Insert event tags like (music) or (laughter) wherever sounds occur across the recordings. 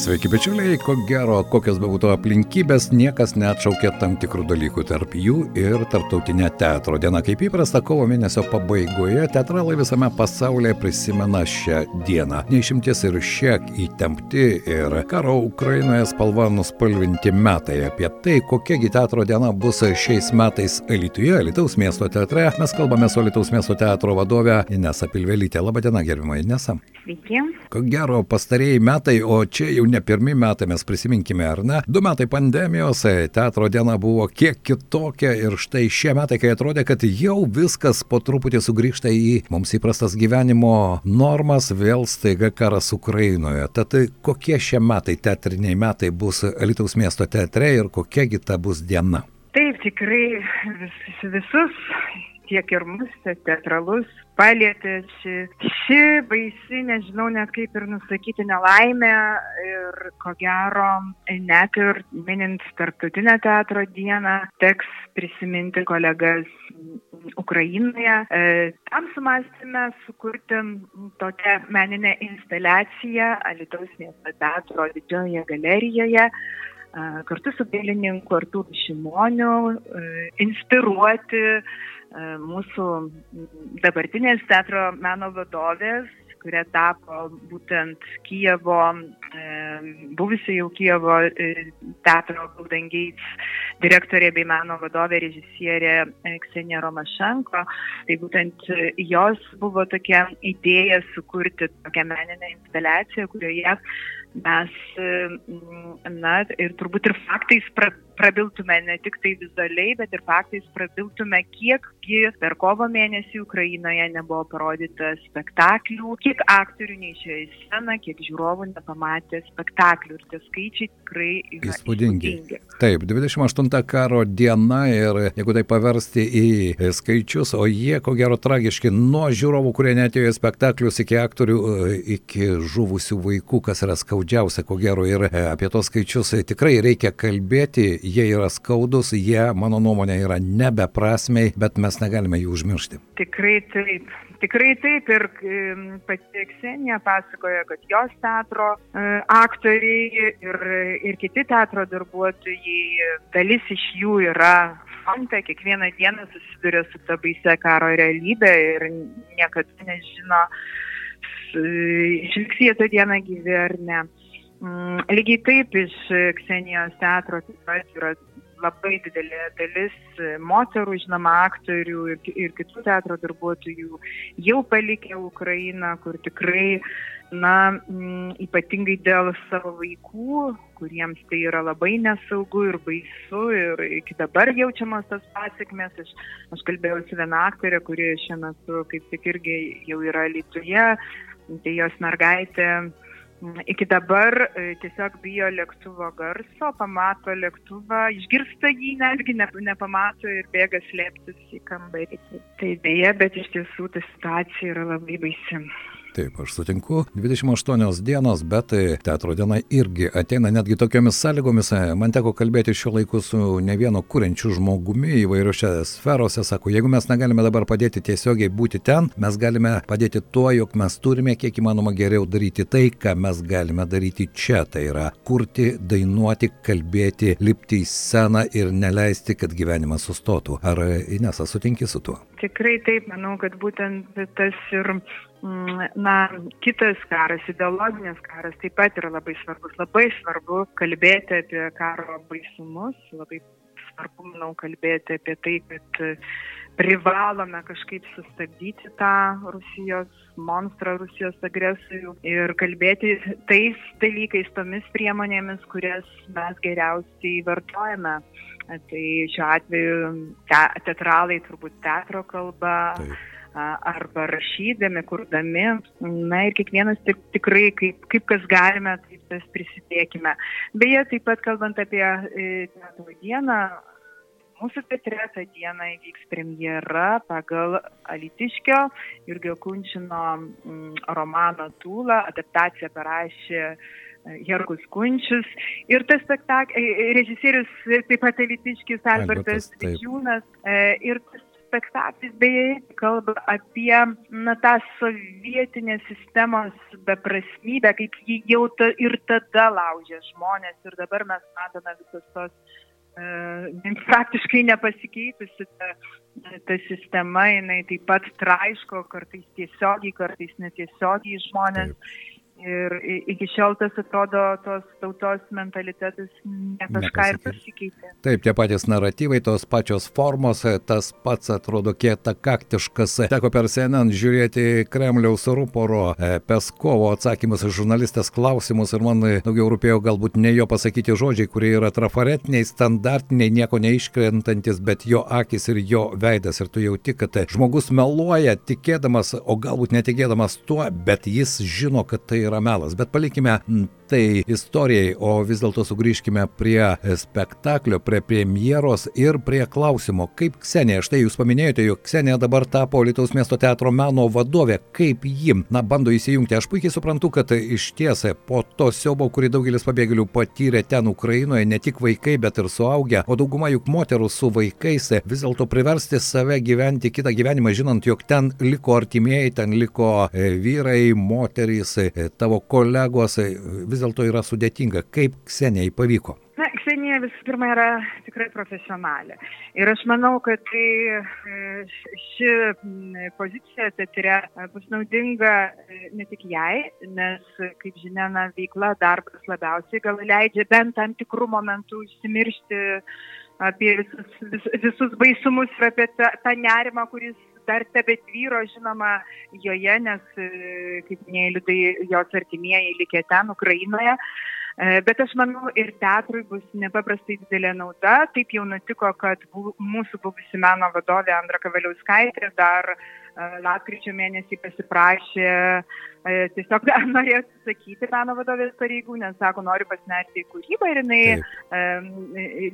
Sveiki, bičiuliai, ko gero, kokios bebūtų aplinkybės, niekas neatšaukė tam tikrų dalykų, tarp jų ir tarptautinė teatro diena. Kaip įprasta, kovo mėnesio pabaigoje teatralai visame pasaulyje prisimena šią dieną. Neišimties ir šiek įtempti ir karo Ukrainoje spalva nuspalvinti metai. Apie tai, kokiagi teatro diena bus šiais metais Lietuvoje, Lietuvos miesto teatre, mes kalbame su Lietuvos miesto teatro vadove Inesa Pilvelytė. Labadiena, gerbima Inesa. Sveiki. Ko gero, pastarėjai metai, o čia jau ne pirmi metai, mes prisiminkime, ar ne? Du metai pandemijos, e, teatro diena buvo kiek kitokia ir štai šie metai, kai atrodė, kad jau viskas po truputį sugrįžta į mums įprastas gyvenimo normas, vėl staiga karas Ukrainoje. Tad kokie šie metai, teatriniai metai bus Lietuvos miesto teatre ir kokiagi ta bus diena? Taip, tikrai vis, visus tiek ir mus, teatralus, palėtė ši, ši baisi, nežinau net kaip ir nusakyti, nelaimė ir ko gero, net ir minint tarptautinę teatro dieną, teks prisiminti kolegas Ukrainoje. E, tam sumastėme sukurti tokią meninę instaliaciją Alitaus miesto teatro didžiojoje galerijoje e, kartu su dailininku Artūru Šimoniu, e, inspiruoti E, mūsų dabartinės teatro meno vadovės, kurie tapo būtent Kijevo, e, buvusi jau Kijevo e, teatro Gates direktorė bei meno vadovė režisierė Ksenija Romašenko. Tai būtent jos buvo tokia idėja sukurti tokią meninę instaliaciją, kurioje mes, na, ir turbūt ir faktais pra, prabiltume ne tik tai vizualiai, bet ir faktais prabiltume, kiekgi per kovo mėnesį Ukrainoje nebuvo parodyta spektaklių, kiek aktorių neišėjo į sceną, kiek žiūrovų nepamatė spektaklių. Ir tie skaičiai tikrai yra įspūdingi. įspūdingi. Taip, 28 karo diena ir jeigu tai paversti į skaičius, o jie ko gero tragiški nuo žiūrovų, kurie netėjo į spektaklius, iki aktorių, iki žuvusių vaikų, kas yra skaudžiausia, ko gero ir apie tos skaičius tikrai reikia kalbėti jie yra skaudus, jie, mano nuomonė, yra nebeprasmiai, bet mes negalime jų užmiršti. Tikrai taip. Tikrai taip ir pati Ksenija pasakoja, kad jos teatro e, aktoriai ir, ir kiti teatro darbuotojai, dalis iš jų yra fronte, kiekvieną dieną susiduria su ta baise karo realybė ir niekada nežino, išliks jie tą dieną gyvi ar ne. Mm, lygiai taip iš Ksenijos teatro taip pat yra labai didelė dalis moterų, žinoma, aktorių ir, ir kitų teatro darbuotojų jau palikę Ukrainą, kur tikrai, na, mm, ypatingai dėl savo vaikų, kuriems tai yra labai nesaugu ir baisu ir iki dabar jaučiamas tas pasiekmes. Aš, aš kalbėjau su viena aktorė, kuri šiuo metu kaip tik irgi jau yra Lietuvoje, tai jos mergaitė iki dabar e, tiesiog bijo lėktuvo garso, pamato lėktuvą, išgirsta jį, netgi nepamato ir bėga slėptis į kambarį. Tai dėja, bet iš tiesų ta situacija yra labai baisi. Taip, aš sutinku. 28 dienos, bet tai teatro diena irgi ateina netgi tokiomis sąlygomis. Man teko kalbėti šiuo laiku su ne vienu kuriančiu žmogumi įvairiose sferose. Sako, jeigu mes negalime dabar padėti tiesiogiai būti ten, mes galime padėti tuo, jog mes turime kiek įmanoma geriau daryti tai, ką mes galime daryti čia. Tai yra kurti, dainuoti, kalbėti, lipti į sceną ir neleisti, kad gyvenimas sustotų. Ar Inesa sutinki su tuo? Tikrai taip, manau, kad būtent tas ir na, kitas karas, ideologinis karas taip pat yra labai svarbus. Labai svarbu kalbėti apie karo baisumus, labai svarbu, manau, kalbėti apie tai, kad privalome kažkaip sustabdyti tą Rusijos monstrą, Rusijos agresorių ir kalbėti tais dalykais, tomis priemonėmis, kurias mes geriausiai vartojame. Tai šiuo atveju te, teatralai turbūt teatro kalba. Taip arba rašydami, kurdami. Na ir kiekvienas tik, tikrai, kaip, kaip kas galime, taip tas prisidėkime. Beje, taip pat kalbant apie e, teatro dieną, mūsų teatre tą dieną įvyks premjera pagal Alitiškio Jurgio Kunčino romano Tūla. Adaptaciją parašė Herkus Kunčius ir tas spektaklis, režisierius taip pat Elitiškis Albertas Didžiūnas ir tas spektaklis beje kalba apie na, tą sovietinės sistemos beprasmybę, kaip jį jau ta, ir tada laužė žmonės ir dabar mes matome visus tos e, praktiškai nepasikeitusi ta, ta sistema, jinai taip pat traiško kartais tiesiogiai, kartais netiesiogiai žmonės. Taip. Ir iki šiol tas atrodo, tos tautos mentalitetas ne kažką ir pasikeitė. Taip, tie patys naratyvai, tos pačios formos, tas pats atrodo kieta kaktiškas. Teko per CNN žiūrėti Kremliaus rūporo e, Peskovo atsakymus į žurnalistės klausimus ir man daugiau rūpėjo galbūt ne jo pasakyti žodžiai, kurie yra trafaretiniai, standartiniai, nieko neiškrentantis, bet jo akis ir jo veidas. Ir tu jauti, kad žmogus meluoja tikėdamas, o galbūt netikėdamas tuo, bet jis žino, kad tai yra yra melas, bet palikime tai istorijai, o vis dėlto sugrįžkime prie spektaklio, prie premjeros ir prie klausimo, kaip Ksenija, štai jūs paminėjote, jog Ksenija dabar tapo Lietuvos miesto teatro meno vadovė, kaip ji, na, bando įsijungti. Aš puikiai suprantu, kad iš tiesą po to siaubo, kurį daugelis pabėgėlių patyrė ten Ukrainoje, ne tik vaikai, bet ir suaugę, o dauguma juk moterų su vaikais, vis dėlto priversti save gyventi kitą gyvenimą, žinant, jog ten liko artimieji, ten liko e, vyrai, moterys, e, tavo kolegos, vis dėlto yra sudėtinga. Kaip Ksenijai pavyko? Na, Ksenija visų pirma yra tikrai profesionalė. Ir aš manau, kad tai, ši pozicija teatre bus naudinga e, ne tik jai, nes, kaip žinia, na, veikla, darbas labiausiai gal leidžia bent tam tikrų momentų užsimiršti apie visus, vis, visus baisumus ir apie tą, tą nerimą, kuris dar tebetvyro, žinoma, joje, nes, e, kaip minėjai, liudai jos artimieji likė ten, Ukrainoje. E, bet aš manau, ir teatrui bus nepaprastai didelė nauda. Taip jau nutiko, kad mūsų buvusi meno vadovė Andra Kavaliauskaitė dar uh, lapkričio mėnesį pasiprašė tiesiog (laughs) norėjo atsisakyti meno vadovės pareigų, nes sako, noriu pasinerti į kūrybą ir jinai um,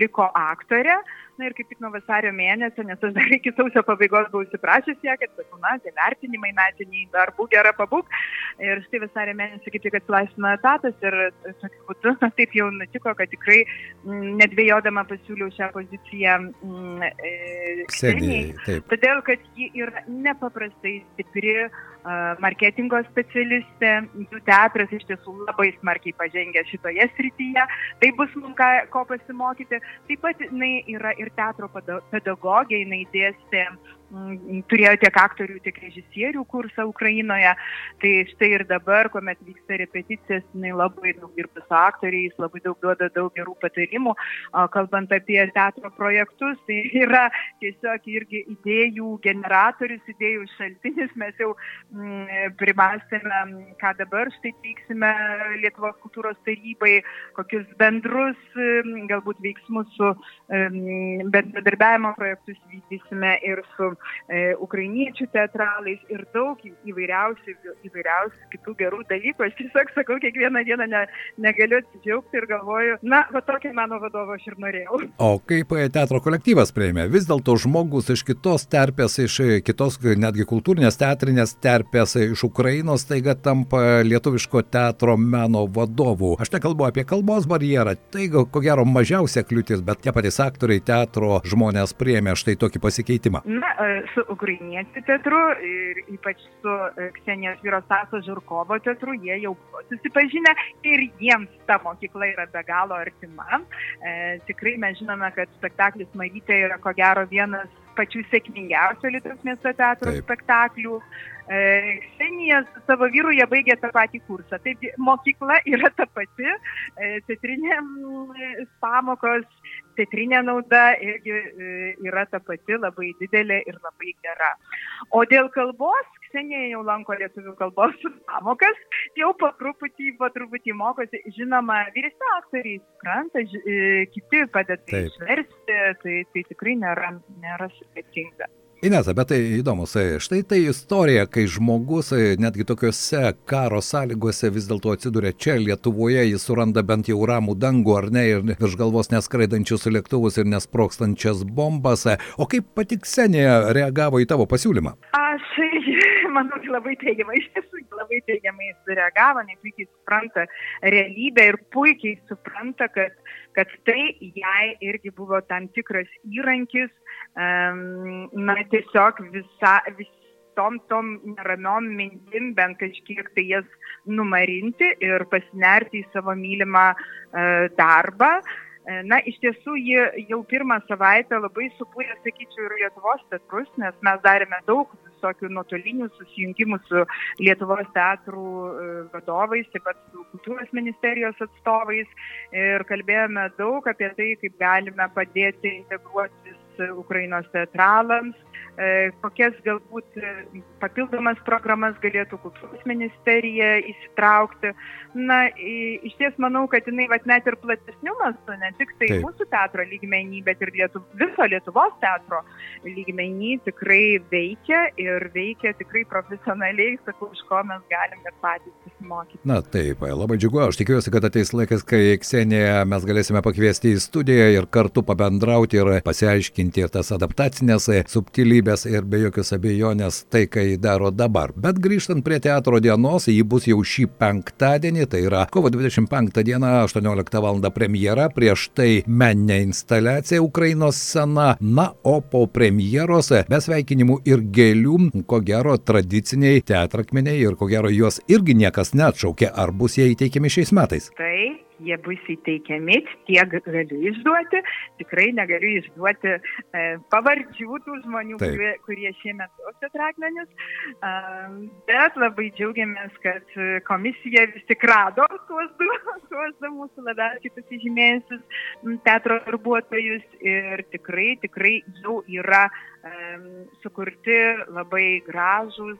liko aktorė. Na ir kaip tik nuo vasario mėnesio, nes aš dar iki sausio pabaigos buvau įsiprašęs ją, kad, sakau, na, tie vertinimai metiniai, darbų gera pabūk. Ir štai vasario mėnesį kaip tik atsilaisvino etatas ir tokiu būdu na, (laughs) taip jau nutiko, kad tikrai nedvėjodama pasiūliau šią poziciją m, e, Ksenijai. Todėl, kad ji yra nepaprastai stipri marketingo specialistė, jų teatras iš tiesų labai smarkiai pažengė šitoje srityje, tai bus mums ką, ko pasimokyti. Taip pat jinai yra ir teatro pedagogė, jinai dėstė turėjo tiek aktorių, tiek režisierių kursą Ukrainoje. Tai štai ir dabar, kuomet vyksta repeticijos, jinai labai daug dirba su aktoriais, labai daug duoda daug gerų patarimų. Kalbant apie teatro projektus, tai (laughs) yra tiesiog irgi idėjų generatorius, idėjų šaltinis. Mes jau mm, primastėme, ką dabar štai teiksime Lietuvos kultūros tarybai, kokius bendrus mm, galbūt veiksmus su mm, bendradarbiavimo projektus vykdysime ir su ukrainiečių teatralais ir daug įvairiausių, įvairiausių kitų gerų dalykų. Aš tiesiog sakau, kiekvieną dieną ne, negaliu atsidžiaugti ir galvoju, na, va tokį mano vadovą aš ir norėjau. O kaip e, teatro kolektyvas prieimė? Vis dėlto žmogus iš kitos terpės, iš kitos netgi kultūrinės teatrinės terpės, iš Ukrainos taiga tampa lietuviško teatro meno vadovu. Aš nekalbu apie kalbos barjerą, tai ko gero mažiausia kliūtis, bet tie patys aktoriai teatro žmonės prieimė štai tokį pasikeitimą. Na, su ukrainiečių teatru ir ypač su e, Ksenijos vyro Staso Žurkovo teatru, jie jau buvo susipažinę ir jiems ta mokykla yra be galo artima. E, tikrai mes žinome, kad spektaklis Marytė yra ko gero vienas pačių sėkmingiausių Lietuvos miesto teatro Taip. spektaklių. E, Ksenija su savo vyru jie baigė tą patį kursą. Taigi mokykla yra ta pati, e, teatrinė pamokos teatrinė nauda irgi e, yra ta pati labai didelė ir labai gera. O dėl kalbos, Ksenija jau lanko lietuvių kalbos pamokas, jau po truputį, po truputį mokosi, žinoma, vyresni aktoriai supranta, e, kiti padeda išversti, tai, tai tikrai nėra, nėra sudėtinga. Inesa, bet tai įdomus, štai tai istorija, kai žmogus netgi tokiuose karo sąlygose vis dėlto atsiduria čia Lietuvoje, jis suranda bent jau ramų dangų ar ne ir virš galvos neskraidančius lėktuvus ir nesprokstančias bombas. O kaip pati Ksenija reagavo į tavo pasiūlymą? Aš (laughs) manau, labai teigiamai, iš tiesų labai teigiamai sureagavo, nes puikiai supranta realybę ir puikiai supranta, kad, kad tai jai irgi buvo tam tikras įrankis na, tiesiog visa, visom tom neramiom mintim bent kažkiek tai jas numarinti ir pasinerti į savo mylimą uh, darbą. E, na, iš tiesų, ji jau pirmą savaitę labai subūrė, sakyčiau, ir Lietuvos teatrus, nes mes darėme daug visokių nuotolinių susijungimų su Lietuvos teatrų e, vadovais, taip pat su kultūros ministerijos atstovais. Ir kalbėjome daug apie tai, kaip galime padėti integruotis Ukrainos teatralams, E, kokias galbūt e, papildomas programas galėtų kultūros ministerija įsitraukti. Na, iš ties manau, kad jinai vat, net ir platesnių mastų, ne tik tai Taip. mūsų teatro lygmenį, bet ir Lietu, viso Lietuvos teatro lygmenį tikrai veikia ir veikia tikrai profesionaliai, sakau, iš ko mes galim ir patys pasimokyti. Na taip, labai džiugu, aš tikiuosi, kad ateis laikas, kai Ksenija mes galėsime pakviesti į studiją ir kartu pabendrauti ir pasiaiškinti ir tas adaptacinės subtilybės galimybės ir be jokios abejonės tai, ką jį daro dabar. Bet grįžtant prie teatro dienos, jį bus jau šį penktadienį, tai yra kovo 25 diena, 18 val. premjera, prieš tai meninė instaliacija Ukrainos scena, na, o po premjeros be sveikinimų ir gėlių, ko gero tradiciniai teatrakmeniai ir ko gero juos irgi niekas neatšaukė, ar bus jie įteikiami šiais metais. Taip jie bus įteikiami, tiek galiu išduoti, tikrai negaliu išduoti e, pavardžių tų žmonių, Taip. kurie, kurie šiemet gaus atrakmenius, e, bet labai džiaugiamės, kad komisija vis tik rado tuos du, (laughs) tuos du mūsų labiausiai pasižymėjusius teatro darbuotojus ir tikrai, tikrai jau yra e, sukurti labai gražus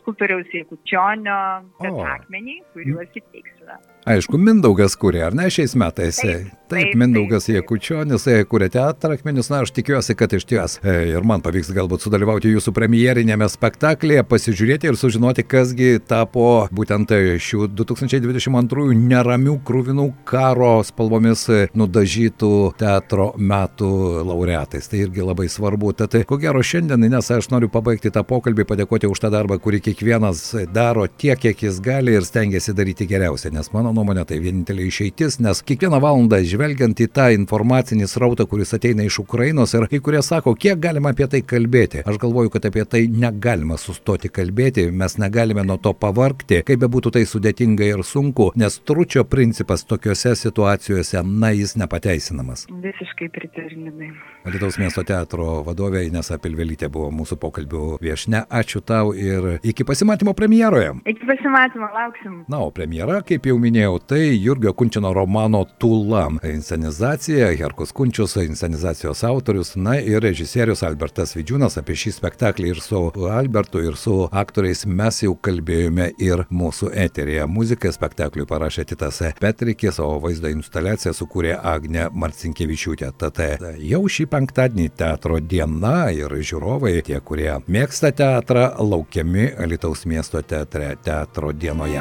skulptoriaus Jekučionio akmenį, kuriuos įteiksime. Aišku, Mindaugas kūrė, ar ne šiais metais? Taip, taip, taip Mindaugas taip, Jekučionis kūrė teatrą akmenius, na aš tikiuosi, kad iš ties ir man pavyks galbūt sudalyvauti jūsų premjerinėme spektaklėje, pasižiūrėti ir sužinoti, kasgi tapo būtent šių 2022 neramių krūvinų karo spalvomis nudažytų teatro metų laureatais. Tai irgi labai svarbu. Tad ko gero šiandien, nes aš noriu pabaigti tą pokalbį, padėkoti už tą darbą, kurį kiekvienas daro tiek, kiek jis gali ir stengiasi daryti geriausiai. Nes mano nuomonė tai vienintelė išeitis, nes kiekvieną valandą žvelgiant į tą informacinį srautą, kuris ateina iš Ukrainos ir kai kurie sako, kiek galima apie tai kalbėti. Aš galvoju, kad apie tai negalima sustoti kalbėti, mes negalime nuo to pavarkti, kaip bebūtų tai sudėtinga ir sunku, nes tručio principas tokiuose situacijose, na, jis nepateisinamas. Visiškai pritariminai. Lietuvos miesto teatro vadovė Inesa Pilvelytė buvo mūsų pokalbių viešne. Ačiū tau ir iki pasimatymo premjeroje. Iki pasimatymo, lauksim. Na, o premjera, kaip jau minėjau, tai Jurgio Kunčino romano Tula. Inscenizacija, Herkus Kunčius, inscenizacijos autorius, na ir režisierius Albertas Vidžiūnas apie šį spektaklį ir su Albertu, ir su aktoriais mes jau kalbėjome ir mūsų eterėje. Muziką spektakliui parašė Titas Petrikis, o vaizdo instaliaciją sukūrė Agne Marcinkievičiūtė. Tad jau šį penktadienį teatro diena ir žiūrovai, tie, kurie mėgsta teatrą, laukiami Alitaus miesto teatre teatro dienoje.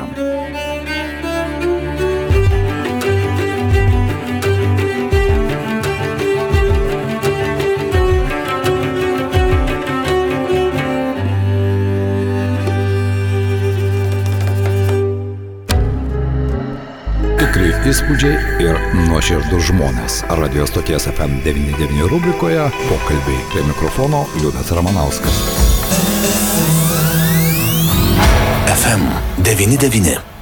tikri įspūdžiai ir nuoširdus žmonės. Radio stoties FM99 rubrikoje pokalbiai prie mikrofono Liudas Ramanauskas. FM99.